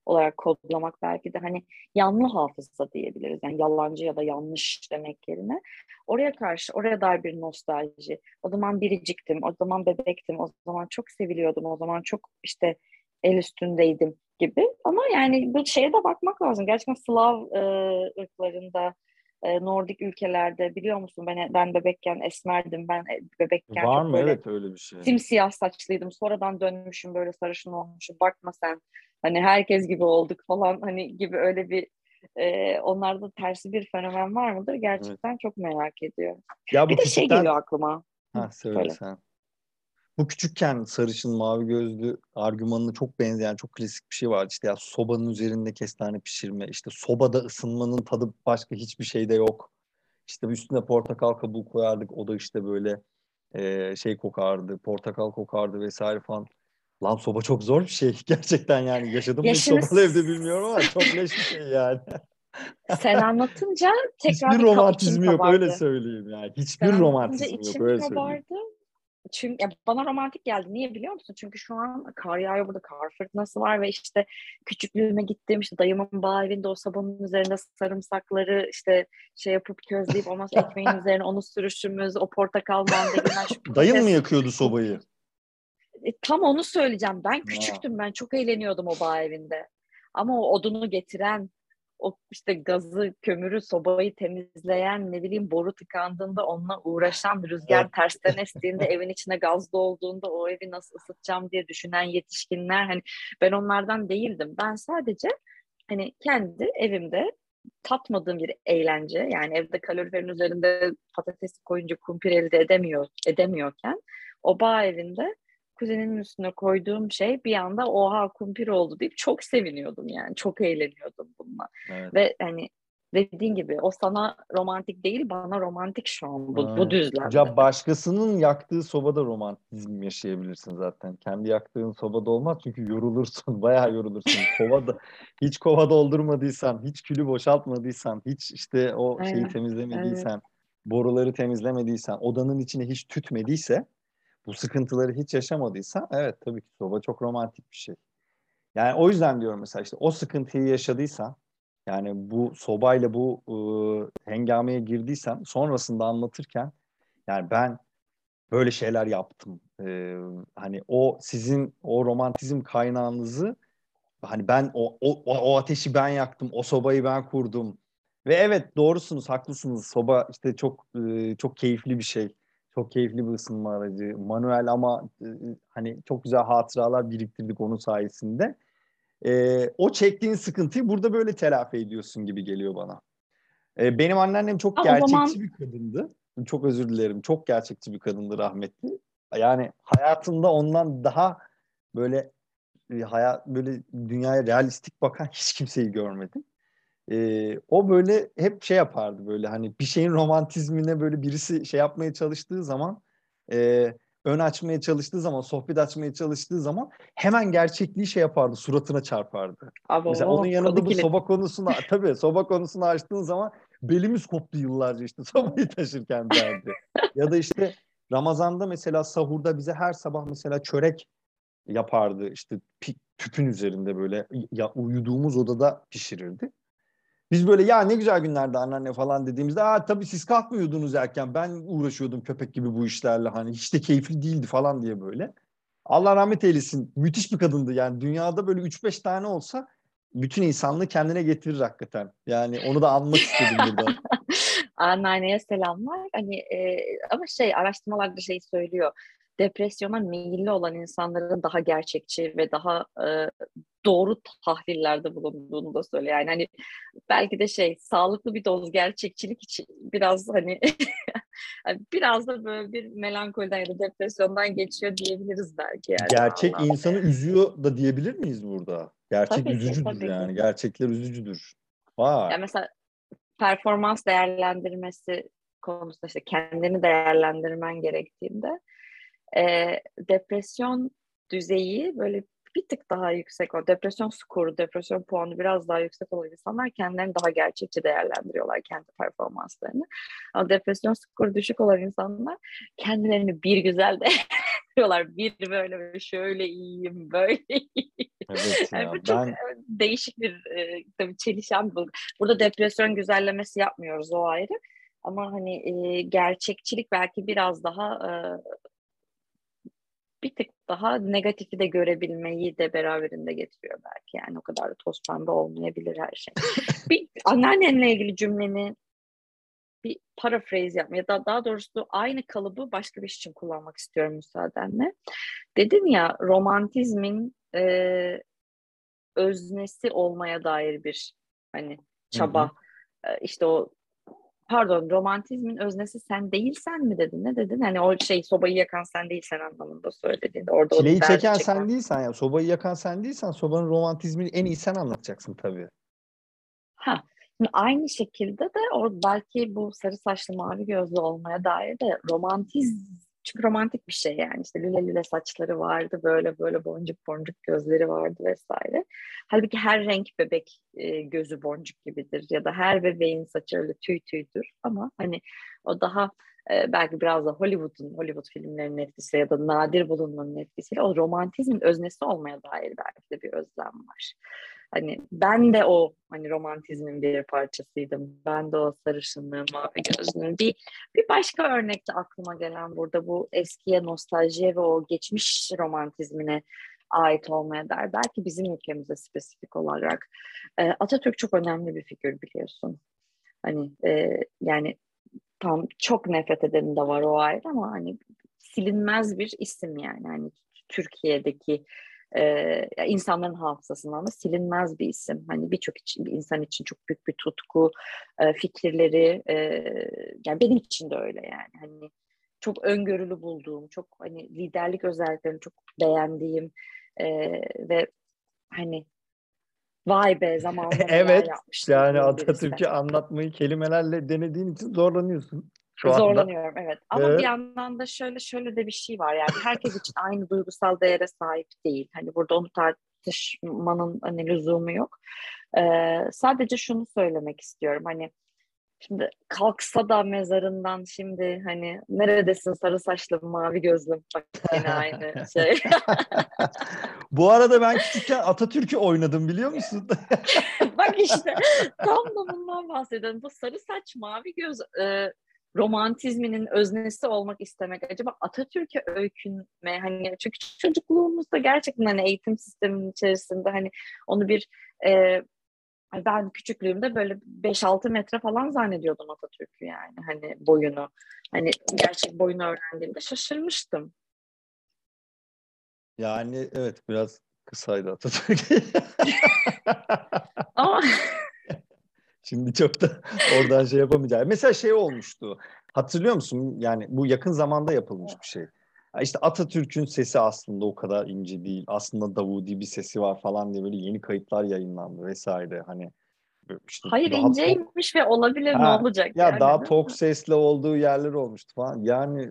olarak kodlamak belki de hani yanlı hafıza diyebiliriz. Yani yalancı ya da yanlış demek yerine. Oraya karşı, oraya dair bir nostalji. O zaman biriciktim, o zaman bebektim, o zaman çok seviliyordum, o zaman çok işte el üstündeydim gibi. Ama yani bu şeye de bakmak lazım. Gerçekten Slav e, ırklarında e, Nordik ülkelerde biliyor musun ben ben bebekken esmerdim ben e, bebekken Var mı böyle evet öyle bir şey. simsiyah saçlıydım sonradan dönmüşüm böyle sarışın olmuşum bakma sen hani herkes gibi olduk falan hani gibi öyle bir e, onlarda tersi bir fenomen var mıdır gerçekten evet. çok merak ediyorum. Ya bu bir de şey geliyor aklıma. Ha söyle sen. Bu küçükken sarışın mavi gözlü argümanına çok benzeyen çok klasik bir şey var. İşte ya sobanın üzerinde kestane pişirme, işte sobada ısınmanın tadı başka hiçbir şeyde yok. İşte üstüne portakal kabuğu koyardık. O da işte böyle e, şey kokardı, portakal kokardı vesaire falan. Lan soba çok zor bir şey. [laughs] Gerçekten yani yaşadım mı Yaşınız... sobalı evde bilmiyorum ama çok leş bir şey yani. [laughs] Sen anlatınca tekrar Hiçbir romantizmi yok öyle söyleyeyim yani. Hiçbir Sen romantizmi yok öyle söyleyeyim çünkü ya bana romantik geldi. Niye biliyor musun? Çünkü şu an kar yağıyor burada kar fırtınası var ve işte küçüklüğüme gittim işte dayımın bağ evinde o sabunun üzerinde sarımsakları işte şey yapıp közleyip ondan sonra ekmeğin [laughs] üzerine onu sürüşümüz o portakal mandalina. [laughs] Dayın mı yakıyordu sobayı? E, tam onu söyleyeceğim. Ben küçüktüm ben çok eğleniyordum o bağ evinde. Ama o odunu getiren o işte gazı, kömürü, sobayı temizleyen, ne bileyim boru tıkandığında onunla uğraşan, rüzgar evet. tersten [laughs] estiğinde, evin içine gaz dolduğunda o evi nasıl ısıtacağım diye düşünen yetişkinler hani ben onlardan değildim. Ben sadece hani kendi evimde tatmadığım bir eğlence yani evde kaloriferin üzerinde patates koyunca kumpir elde edemiyor edemiyorken o bağ evinde kuzenimin üstüne koyduğum şey bir anda oha kumpir oldu deyip çok seviniyordum yani. Çok eğleniyordum bununla. Evet. Ve hani dediğin gibi o sana romantik değil bana romantik şu an bu, bu düzlemde. Ya başkasının yaktığı sobada romantizm yaşayabilirsin zaten. Kendi yaktığın sobada olmaz çünkü yorulursun. [laughs] Bayağı yorulursun. kovada hiç kova doldurmadıysan, hiç külü boşaltmadıysan, hiç işte o şeyi evet. temizlemediysen, evet. boruları temizlemediysen, odanın içine hiç tütmediyse bu sıkıntıları hiç yaşamadıysa evet tabii ki soba çok romantik bir şey. Yani o yüzden diyorum mesela işte o sıkıntıyı yaşadıysan yani bu sobayla bu e, hengameye girdiysen sonrasında anlatırken yani ben böyle şeyler yaptım. E, hani o sizin o romantizm kaynağınızı hani ben o, o, o ateşi ben yaktım, o sobayı ben kurdum. Ve evet doğrusunuz, haklısınız. Soba işte çok e, çok keyifli bir şey. Çok keyifli bir ısınma aracı. Manuel ama e, hani çok güzel hatıralar biriktirdik onun sayesinde. E, o çektiğin sıkıntıyı burada böyle telafi ediyorsun gibi geliyor bana. E, benim anneannem çok gerçekçi zaman... bir kadındı. Çok özür dilerim. Çok gerçekçi bir kadındı rahmetli. Yani hayatımda ondan daha böyle e, hayat böyle dünyaya realistik bakan [laughs] hiç kimseyi görmedim e, o böyle hep şey yapardı böyle hani bir şeyin romantizmine böyle birisi şey yapmaya çalıştığı zaman e, ön açmaya çalıştığı zaman sohbet açmaya çalıştığı zaman hemen gerçekliği şey yapardı suratına çarpardı. Abi, Mesela onun yanında bu soba konusunu [laughs] tabii soba konusunu açtığın zaman belimiz koptu yıllarca işte [laughs] sobayı taşırken derdi. ya da işte Ramazan'da mesela sahurda bize her sabah mesela çörek yapardı işte tüpün üzerinde böyle ya uyuduğumuz odada pişirirdi. Biz böyle ya ne güzel günlerde anneanne falan dediğimizde aa tabii siz kalkmıyordunuz erken ben uğraşıyordum köpek gibi bu işlerle hani hiç de keyifli değildi falan diye böyle. Allah rahmet eylesin müthiş bir kadındı yani dünyada böyle 3-5 tane olsa bütün insanlığı kendine getirir hakikaten. Yani onu da anmak istedim burada. [laughs] Anneanneye selamlar. Hani e, ama şey araştırmalarda şey söylüyor depresyona meyilli olan insanların daha gerçekçi ve daha e, doğru tahlillerde bulunduğunu da söylüyor. Yani hani belki de şey sağlıklı bir doz gerçekçilik için biraz [laughs] hani biraz da böyle bir melankoliden ya da depresyondan geçiyor diyebiliriz belki. Yani Gerçek Allah. insanı üzüyor da diyebilir miyiz burada? Gerçek tabii üzücüdür ki, yani. Ki. Gerçekler üzücüdür. Vay. Yani mesela performans değerlendirmesi konusunda işte kendini değerlendirmen gerektiğinde e, depresyon düzeyi böyle bir tık daha yüksek o depresyon skoru, depresyon puanı biraz daha yüksek olan insanlar kendilerini daha gerçekçi değerlendiriyorlar kendi performanslarını. Ama depresyon skoru düşük olan insanlar kendilerini bir güzel [laughs] değerlendiriyorlar. Bir böyle şöyle iyiyim, böyle iyiyim. Evet ya, yani bu çok ben... değişik bir e, tabii çelişen bu. Burada depresyon güzellemesi yapmıyoruz o ayrı. Ama hani e, gerçekçilik belki biraz daha e, bir tık daha negatifi de görebilmeyi de beraberinde getiriyor belki. Yani o kadar da toz pembe olmayabilir her şey. [laughs] bir anneannenle ilgili cümleni bir paraphrase yapmaya ya da daha doğrusu aynı kalıbı başka bir iş için kullanmak istiyorum müsaadenle. Dedin ya romantizmin e, öznesi olmaya dair bir hani çaba. Hı hı. E, işte o pardon romantizmin öznesi sen değilsen mi dedin? Ne dedin? Hani o şey sobayı yakan sen değilsen anlamında söyledin. Orada Çileyi çeken, çeken sen değilsen ya sobayı yakan sen değilsen sobanın romantizmini en iyi sen anlatacaksın tabii. Ha. Şimdi aynı şekilde de o belki bu sarı saçlı mavi gözlü olmaya dair de romantiz çünkü romantik bir şey yani işte lüle lüle saçları vardı böyle böyle boncuk boncuk gözleri vardı vesaire. Halbuki her renk bebek e, gözü boncuk gibidir ya da her bebeğin saçı öyle tüy tüydür ama hani o daha e, belki biraz da Hollywood'un Hollywood filmlerinin etkisi ya da nadir bulunmanın etkisiyle o romantizmin öznesi olmaya dair belki de bir özlem var. Hani ben de o hani romantizmin bir parçasıydım. Ben de o sarışınlığın, mavi gözlüğün. Bir, bir başka örnekte aklıma gelen burada bu eskiye nostaljiye ve o geçmiş romantizmine ait olmaya der. Belki bizim ülkemize spesifik olarak. E, Atatürk çok önemli bir figür biliyorsun. Hani e, yani tam çok nefret edenim de var o ayrı ama hani silinmez bir isim yani. Hani Türkiye'deki e, insanların hafızasından da silinmez bir isim. Hani birçok için, bir insan için çok büyük bir tutku, e, fikirleri, e, yani benim için de öyle yani. Hani çok öngörülü bulduğum, çok hani liderlik özelliklerini çok beğendiğim e, ve hani vay be zamanında [laughs] evet yani Atatürk'ü anlatmayı kelimelerle denediğin için zorlanıyorsun şu Zorlanıyorum anda. evet. Ama evet. bir yandan da şöyle şöyle de bir şey var yani herkes için aynı duygusal değere sahip değil. Hani burada onu tartışmanın hani lüzumu yok. Ee, sadece şunu söylemek istiyorum hani Şimdi kalksa da mezarından şimdi hani neredesin sarı saçlı mavi gözlüm bak yine aynı [laughs] şey. Bu arada ben küçükken Atatürk'ü oynadım biliyor musun? [laughs] bak işte tam da bundan bahsediyorum. Bu sarı saç mavi göz e, romantizminin öznesi olmak istemek acaba Atatürk'e öykünme hani çünkü çocukluğumuzda gerçekten hani eğitim sisteminin içerisinde hani onu bir e, ben küçüklüğümde böyle 5-6 metre falan zannediyordum Atatürk'ü yani hani boyunu. Hani gerçek boyunu öğrendiğimde şaşırmıştım. Yani evet biraz kısaydı Atatürk. Ama [laughs] Şimdi çok da [laughs] oradan şey yapamayacağım. Mesela şey olmuştu. Hatırlıyor musun? Yani bu yakın zamanda yapılmış bir şey. İşte Atatürk'ün sesi aslında o kadar ince değil. Aslında Davudi bir sesi var falan diye böyle yeni kayıtlar yayınlandı vesaire. Hani işte Hayır inceymiş tok... ve olabilir ha, ne olacak? Ya yani, daha tok sesle olduğu yerler olmuştu falan. Yani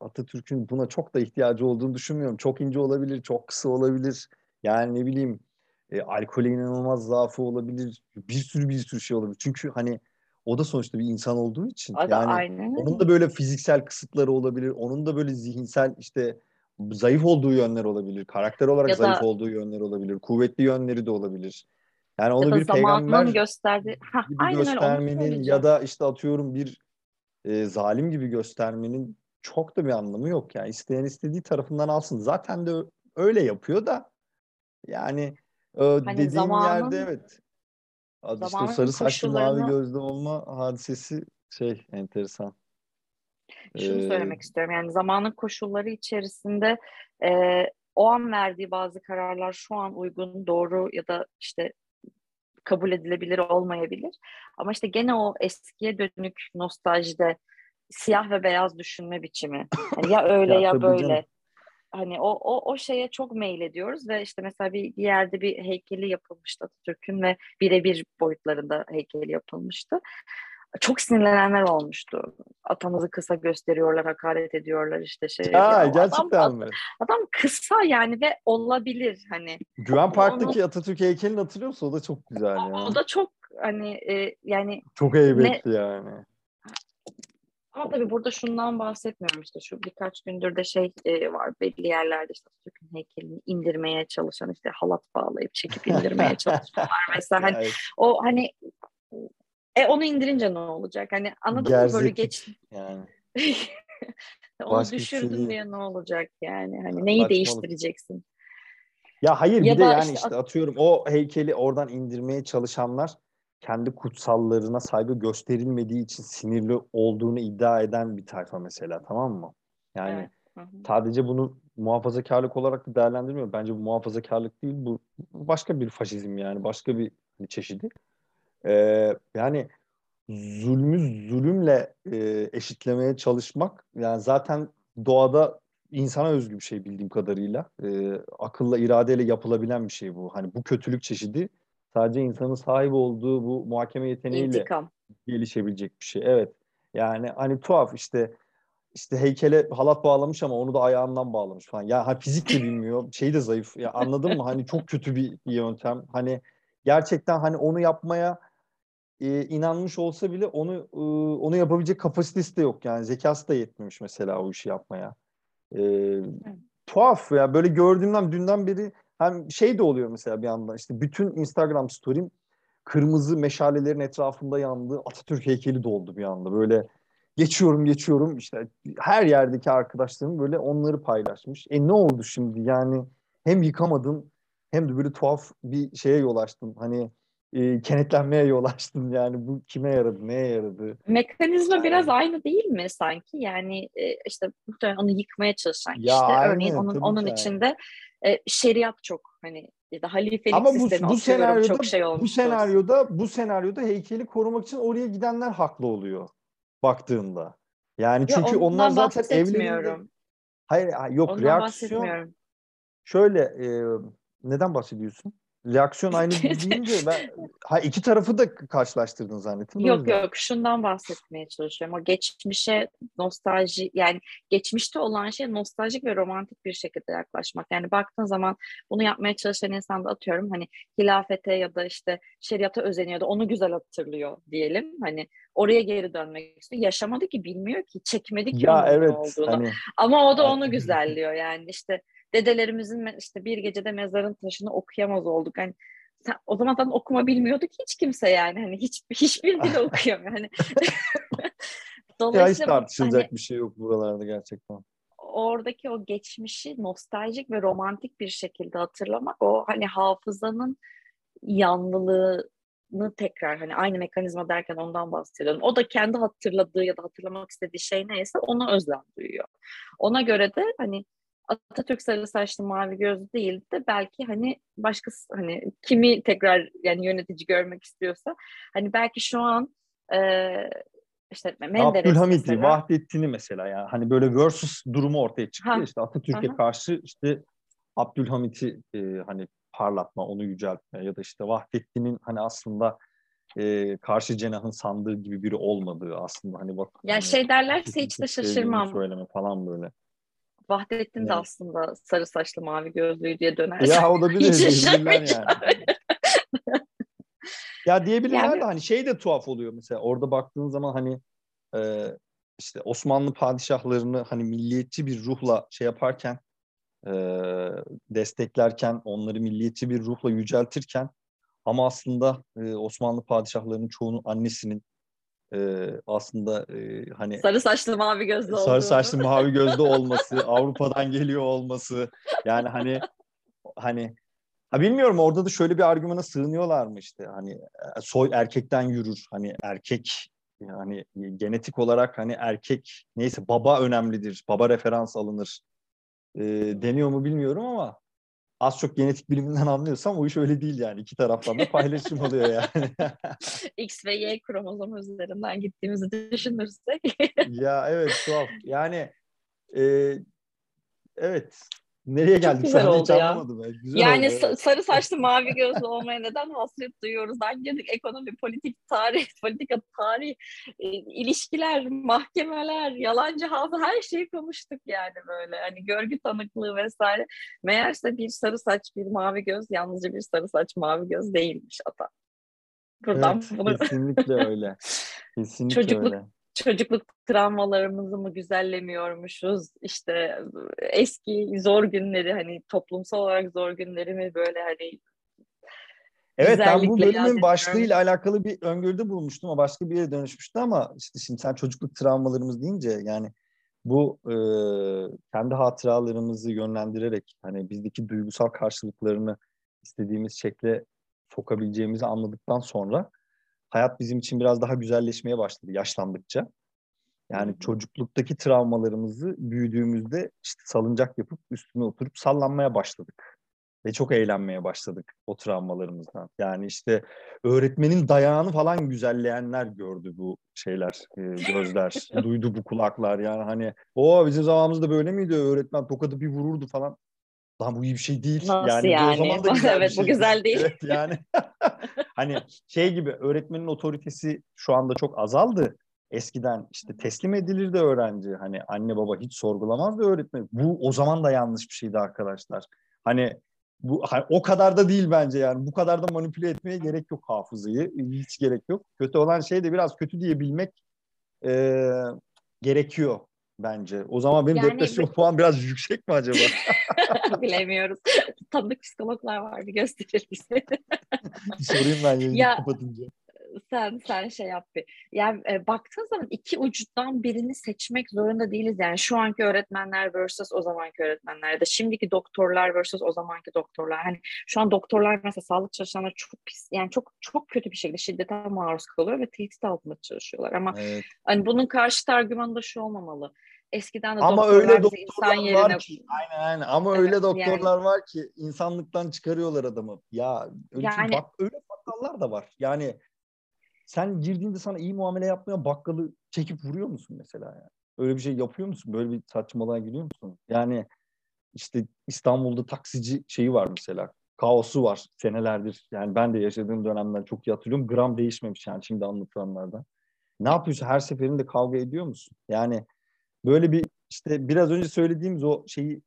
Atatürk'ün buna çok da ihtiyacı olduğunu düşünmüyorum. Çok ince olabilir, çok kısa olabilir. Yani ne bileyim e, alkole inanılmaz zaafı olabilir. Bir sürü bir sürü şey olabilir. Çünkü hani o da sonuçta bir insan olduğu için. O yani aynen. onun da böyle fiziksel kısıtları olabilir. Onun da böyle zihinsel işte zayıf olduğu yönler olabilir. Karakter olarak ya zayıf da, olduğu yönler olabilir. Kuvvetli yönleri de olabilir. Yani onu bir peygamber gösterdi. Hah, gibi göstermenin öyle, ya da işte atıyorum bir e, zalim gibi göstermenin çok da bir anlamı yok. Yani isteyen istediği tarafından alsın. Zaten de öyle yapıyor da yani ee, hani dediğin zamanın, yerde evet. Adı işte sarı saçlı mavi gözlü olma hadisesi şey enteresan. Şunu ee, söylemek istiyorum yani zamanın koşulları içerisinde e, o an verdiği bazı kararlar şu an uygun, doğru ya da işte kabul edilebilir olmayabilir. Ama işte gene o eskiye dönük nostaljide siyah ve beyaz düşünme biçimi. Yani ya [laughs] öyle ya, ya böyle. Canım hani o, o, o şeye çok mail ediyoruz ve işte mesela bir, bir yerde bir heykeli yapılmıştı Atatürk'ün ve birebir boyutlarında heykeli yapılmıştı. Çok sinirlenenler olmuştu. Atamızı kısa gösteriyorlar, hakaret ediyorlar işte şey. Ha, ya, gerçekten adam, mi? Adam kısa yani ve olabilir hani. Güven Park'taki Onu, Atatürk heykelini hatırlıyor musun? O da çok güzel ya. O da çok hani e, yani. Çok heybetli ne, yani. Ama tabii burada şundan bahsetmiyorum işte şu birkaç gündür de şey e, var belli yerlerde işte Atatürk'ün heykelini indirmeye çalışan işte halat bağlayıp çekip [laughs] indirmeye çalışıyorlar mesela hani evet. o hani e onu indirince ne olacak hani anladın mı böyle geç yani [laughs] Onu Başka düşürdün şey diye ne olacak yani? Hani neyi Saçmalık. değiştireceksin? Ya hayır ya bir de yani işte, işte atıyorum o heykeli oradan indirmeye çalışanlar kendi kutsallarına saygı gösterilmediği için sinirli olduğunu iddia eden bir tayfa mesela tamam mı? Yani evet. Sadece bunu muhafazakarlık olarak da değerlendirmiyor. Bence bu muhafazakarlık değil bu başka bir faşizm yani başka bir çeşidi. Ee, yani zulmü zulümle e, eşitlemeye çalışmak yani zaten doğada insana özgü bir şey bildiğim kadarıyla. E, akılla, iradeyle yapılabilen bir şey bu. Hani bu kötülük çeşidi sadece insanın sahip olduğu bu muhakeme yeteneğiyle İntikam. gelişebilecek bir şey. Evet. Yani hani tuhaf işte işte heykele halat bağlamış ama onu da ayağından bağlamış falan. Ya hani fizik de bilmiyor. şey de zayıf. Ya anladın mı? Hani çok kötü bir yöntem. Hani gerçekten hani onu yapmaya e, inanmış olsa bile onu e, onu yapabilecek kapasitesi de yok yani zekası da yetmemiş mesela o işi yapmaya. E, tuhaf ya böyle gördüğümden dünden beri hem şey de oluyor mesela bir anda işte bütün Instagram story'im kırmızı meşalelerin etrafında yandı Atatürk heykeli doldu bir anda böyle geçiyorum geçiyorum işte her yerdeki arkadaşlarım böyle onları paylaşmış. E ne oldu şimdi yani hem yıkamadın hem de böyle tuhaf bir şeye yol açtın. Hani e, kenetlenmeye yol açtın yani bu kime yaradı neye yaradı mekanizma yani. biraz aynı değil mi sanki yani e, işte muhtemelen onu yıkmaya çalışan ya işte aynı, örneğin onun onun içinde e, şeriat çok hani ya da halifelik Ama bu, bu senaryoda çok şey olmuş. Bu senaryoda bu senaryoda heykeli korumak için oraya gidenler haklı oluyor baktığında. Yani çünkü ya onlar zaten evlerinde Hayır yok ondan reaksiyon şöyle e, neden bahsediyorsun? Reaksiyon aynı [laughs] deyince ben ha iki tarafı da karşılaştırdın zannettim. Yok yok şundan bahsetmeye çalışıyorum. O geçmişe nostalji yani geçmişte olan şey nostaljik ve romantik bir şekilde yaklaşmak. Yani baktığın zaman bunu yapmaya çalışan insan da atıyorum hani hilafete ya da işte şeriata özeniyor da onu güzel hatırlıyor diyelim. Hani oraya geri dönmek istiyor. Yaşamadı ki bilmiyor ki çekmedi ki ya evet, olduğunu. Hani, Ama o da onu güzelliyor yani işte dedelerimizin işte bir gecede mezarın taşını okuyamaz olduk. Hani o zaman zaten okuma bilmiyorduk hiç kimse yani hani hiç hiçbir dil [laughs] okuyamıyor hani. Dolayısıyla [laughs] ya hiç tartışılacak hani, bir şey yok buralarda gerçekten. Oradaki o geçmişi nostaljik ve romantik bir şekilde hatırlamak o hani hafızanın yanlılığını tekrar hani aynı mekanizma derken ondan bahsediyorum. O da kendi hatırladığı ya da hatırlamak istediği şey neyse ona özlem duyuyor. Ona göre de hani Atatürk sarı saçlı mavi gözlü değil de belki hani başkası hani kimi tekrar yani yönetici görmek istiyorsa hani belki şu an e, işte Menderes Abdülhamit'i, mesela. Vahdettin'i mesela yani hani böyle versus durumu ortaya çıktı ha. işte Atatürk'e karşı işte Abdülhamit'i e, hani parlatma, onu yüceltme ya da işte Vahdettin'in hani aslında e, karşı cenahın sandığı gibi biri olmadığı aslında hani bak. Ya hani, şey derlerse hiç de şaşırmam. Söyleme falan böyle. Vahdettin evet. de aslında sarı saçlı mavi gözlüğü diye dönerse. Ya o da bilir, [laughs] yani. [laughs] ya diyebilirler yani, de hani şey de tuhaf oluyor mesela orada baktığın zaman hani e, işte Osmanlı padişahlarını hani milliyetçi bir ruhla şey yaparken e, desteklerken onları milliyetçi bir ruhla yüceltirken ama aslında e, Osmanlı padişahlarının çoğunun annesinin e, aslında e, hani sarı saçlı mavi gözlü olduğunu. sarı saçlı mavi gözlü [laughs] olması, Avrupa'dan geliyor olması yani hani hani ha bilmiyorum orada da şöyle bir argümana sığınıyorlar mı işte hani soy erkekten yürür hani erkek yani genetik olarak hani erkek neyse baba önemlidir baba referans alınır e, deniyor mu bilmiyorum ama az çok genetik biliminden anlıyorsam o iş öyle değil yani. iki taraftan da paylaşım oluyor yani. [laughs] X ve Y kromozom üzerinden gittiğimizi düşünürsek. ya evet tuhaf. Yani e, evet Nereye geldik? Çok güzel Sen oldu ya. Güzel yani oldu, sarı saçlı mavi gözlü olmaya neden hasret duyuyoruz? Hangi ekonomi, politik, tarih, [laughs] politika, tarih, e, ilişkiler, mahkemeler, yalancı hafıza her şeyi konuştuk yani böyle. Hani görgü tanıklığı vesaire. Meğerse bir sarı saç, bir mavi göz yalnızca bir sarı saç, mavi göz değilmiş ata. Buradan evet, bunu... Kesinlikle öyle. [laughs] Kesinlikle Çocukluk öyle çocukluk travmalarımızı mı güzellemiyormuşuz? İşte eski zor günleri hani toplumsal olarak zor günleri mi böyle hani Evet ben bu bölümün başlığıyla alakalı bir öngörüde bulmuştum ama başka bir yere dönüşmüştü ama işte şimdi sen çocukluk travmalarımız deyince yani bu e, kendi hatıralarımızı yönlendirerek hani bizdeki duygusal karşılıklarını istediğimiz şekle sokabileceğimizi anladıktan sonra hayat bizim için biraz daha güzelleşmeye başladı yaşlandıkça. Yani çocukluktaki travmalarımızı büyüdüğümüzde işte salıncak yapıp üstüne oturup sallanmaya başladık. Ve çok eğlenmeye başladık o travmalarımızdan. Yani işte öğretmenin dayağını falan güzelleyenler gördü bu şeyler, e, gözler, [laughs] duydu bu kulaklar. Yani hani o bizim zamanımızda böyle miydi öğretmen tokadı bir vururdu falan. Lan bu iyi bir şey değil. Nasıl yani? yani? O zaman da güzel [laughs] evet, şey. bu güzel değil. Evet yani [laughs] hani şey gibi öğretmenin otoritesi şu anda çok azaldı. Eskiden işte teslim edilirdi öğrenci. Hani anne baba hiç sorgulamazdı öğretmen. Bu o zaman da yanlış bir şeydi arkadaşlar. Hani bu hani o kadar da değil bence yani. Bu kadar da manipüle etmeye gerek yok hafızayı. Hiç gerek yok. Kötü olan şey de biraz kötü diyebilmek e, gerekiyor bence. O zaman benim yani, depresyon puan biraz yüksek mi acaba? [laughs] [laughs] Bilemiyoruz. Tanıdık psikologlar var bir gösterir bize. Sorayım ben yayını ya, kapatınca sen sen şey yap bir. Yani e, baktığın zaman iki ucundan birini seçmek zorunda değiliz. Yani şu anki öğretmenler versus o zamanki öğretmenler ya da şimdiki doktorlar versus o zamanki doktorlar. Hani şu an doktorlar mesela sağlık çalışanlar çok pis yani çok çok kötü bir şekilde şiddete maruz kalıyor ve tehdit altında çalışıyorlar. Ama evet. hani bunun karşı argümanı da şu olmamalı. Eskiden de ama öyle doktorlar insan yerine... var ki aynen aynen ama evet, öyle doktorlar yani... var ki insanlıktan çıkarıyorlar adamı. Ya öyle yani... bak öyle bakkallar da var. Yani sen girdiğinde sana iyi muamele yapmaya bakkalı çekip vuruyor musun mesela yani? Öyle bir şey yapıyor musun? Böyle bir saçmalığa giriyor musun? Yani işte İstanbul'da taksici şeyi var mesela. Kaosu var senelerdir. Yani ben de yaşadığım dönemden çok iyi hatırlıyorum. Gram değişmemiş yani şimdi anlatılanlardan. Ne yapıyorsun? Her seferinde kavga ediyor musun? Yani böyle bir işte biraz önce söylediğimiz o şeyi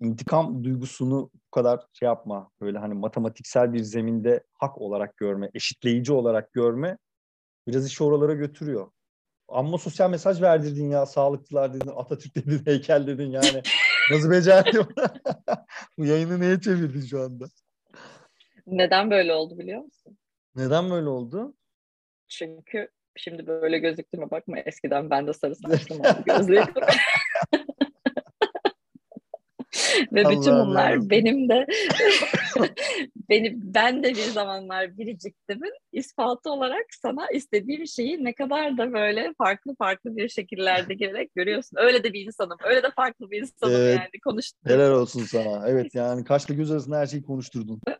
intikam duygusunu bu kadar şey yapma. Böyle hani matematiksel bir zeminde hak olarak görme, eşitleyici olarak görme biraz işi oralara götürüyor. Amma sosyal mesaj verdirdin ya sağlıkçılar dedin, Atatürk dedin, [laughs] heykel dedin yani. Nasıl becerdin? [laughs] bu yayını neye çevirdin şu anda? Neden böyle oldu biliyor musun? Neden böyle oldu? Çünkü şimdi böyle gözüktüğüme bakma eskiden ben de sarı saçlım [laughs] gözlüydüm. Ve bütün bunlar Allah. benim de [laughs] [laughs] benim ben de bir zamanlar biriciktimin ispatı olarak sana istediğim şeyi ne kadar da böyle farklı farklı bir şekillerde girerek görüyorsun. Öyle de bir insanım. Öyle de farklı bir insanım evet, yani konuştum. Helal olsun sana. Evet yani kaşla göz arasında her şeyi konuşturdun. [laughs]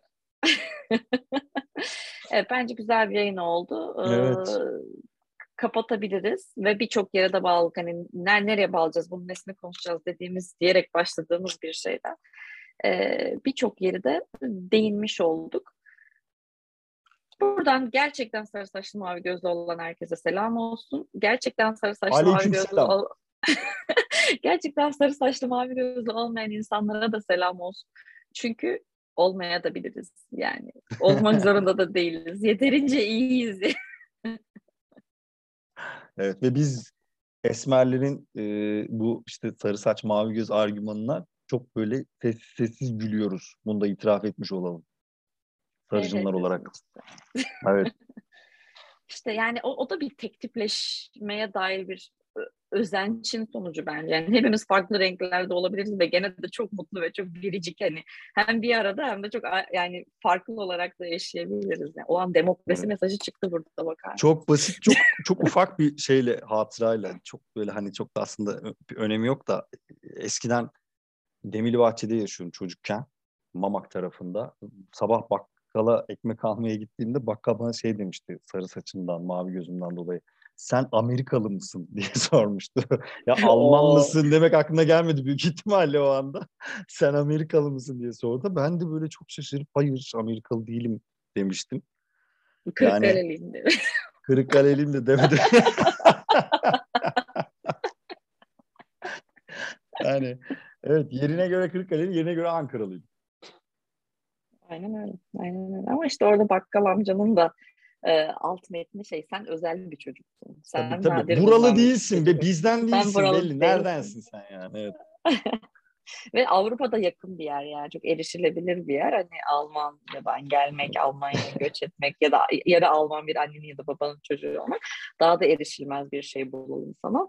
evet bence güzel bir yayın oldu. Evet. Ee, kapatabiliriz ve birçok yere de bağlı hani nereye bağlayacağız bunun nesini konuşacağız dediğimiz diyerek başladığımız bir şeyden ee, birçok yeri de değinmiş olduk. Buradan gerçekten sarı saçlı mavi gözlü olan herkese selam olsun. Gerçekten sarı saçlı Aleyküm mavi gözlü ol- [laughs] gerçekten sarı saçlı mavi gözlü olmayan insanlara da selam olsun. Çünkü olmaya da biliriz yani. Olmak [laughs] zorunda da değiliz. Yeterince iyiyiz. [laughs] Evet ve biz Esmerlerin e, bu işte sarı saç mavi göz argümanına çok böyle sessiz sessiz gülüyoruz. Bunu da itiraf etmiş olalım. Sarıcınlar evet, olarak. [laughs] evet. İşte yani o, o da bir tek tipleşmeye dair bir özençin sonucu bence. Yani hepimiz farklı renklerde olabiliriz ve gene de çok mutlu ve çok biricik hani hem bir arada hem de çok yani farklı olarak da yaşayabiliriz. Yani o an demokrasi mesajı çıktı burada bakar. Çok basit, çok [laughs] çok ufak bir şeyle hatırayla çok böyle hani çok da aslında bir önemi yok da eskiden Demirli Bahçe'de yaşıyorum çocukken. Mamak tarafında. Sabah bakkala ekmek almaya gittiğimde bakkal bana şey demişti sarı saçından, mavi gözümden dolayı sen Amerikalı mısın [laughs] diye sormuştu. ya [laughs] Alman mısın demek aklına gelmedi büyük ihtimalle o anda. [laughs] sen Amerikalı mısın diye sordu. Ben de böyle çok şaşırıp hayır Amerikalı değilim demiştim. Kırıkkaleliyim yani. Kırıkkaleliyim de demedim. yani evet yerine göre Kırıkkaleli, yerine göre Ankaralıyım. Aynen öyle. Aynen öyle. Ama işte orada bakkal amcanın da e, alt metni şey sen özel bir çocuksun. Sen tabii, tabii. Buralı değilsin ve bizden değilsin belli. Değilsin. Neredensin sen yani? Evet. [laughs] Ve Avrupa'da yakın bir yer yani çok erişilebilir bir yer. Hani Alman ya ben gelmek, Almanya'ya göç etmek ya da ya da Alman bir annenin ya da babanın çocuğu olmak daha da erişilmez bir şey bu insana.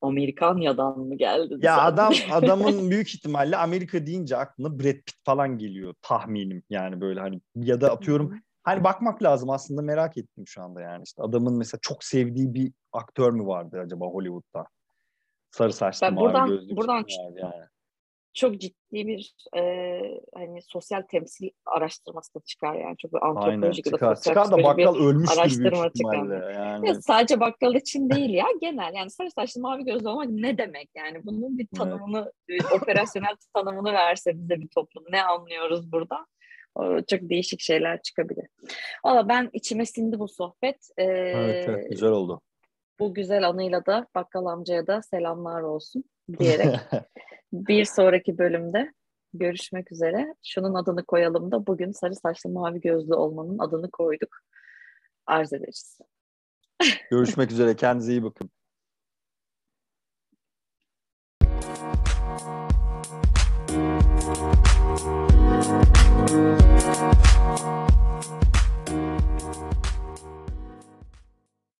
Amerikanya'dan mı geldi? Ya sen? adam [laughs] adamın büyük ihtimalle Amerika deyince aklına Brad Pitt falan geliyor tahminim yani böyle hani ya da atıyorum hani bakmak lazım aslında merak ettim şu anda yani işte adamın mesela çok sevdiği bir aktör mü vardı acaba Hollywood'da? Sarı saçlı ben mavi buradan, gözlü buradan yani çok ciddi bir e, hani sosyal temsil araştırması da çıkar yani çok bir antropolojik Aynen, ya da çıkar. çıkar da bakkal ölmüştür araştırma büyük çıkar. Yani. Ya sadece bakkal için değil ya genel yani sarı saçlı mavi gözlü olmak ne demek yani bunun bir tanımını evet. operasyonel tanımını verse bize bir toplum ne anlıyoruz burada çok değişik şeyler çıkabilir. Valla ben içime sindi bu sohbet. Ee, evet, evet güzel oldu. Bu güzel anıyla da bakkal amcaya da selamlar olsun diyerek [laughs] bir sonraki bölümde görüşmek üzere. Şunun adını koyalım da bugün sarı saçlı mavi gözlü olmanın adını koyduk. Arz ederiz. Görüşmek üzere. Kendinize iyi bakın.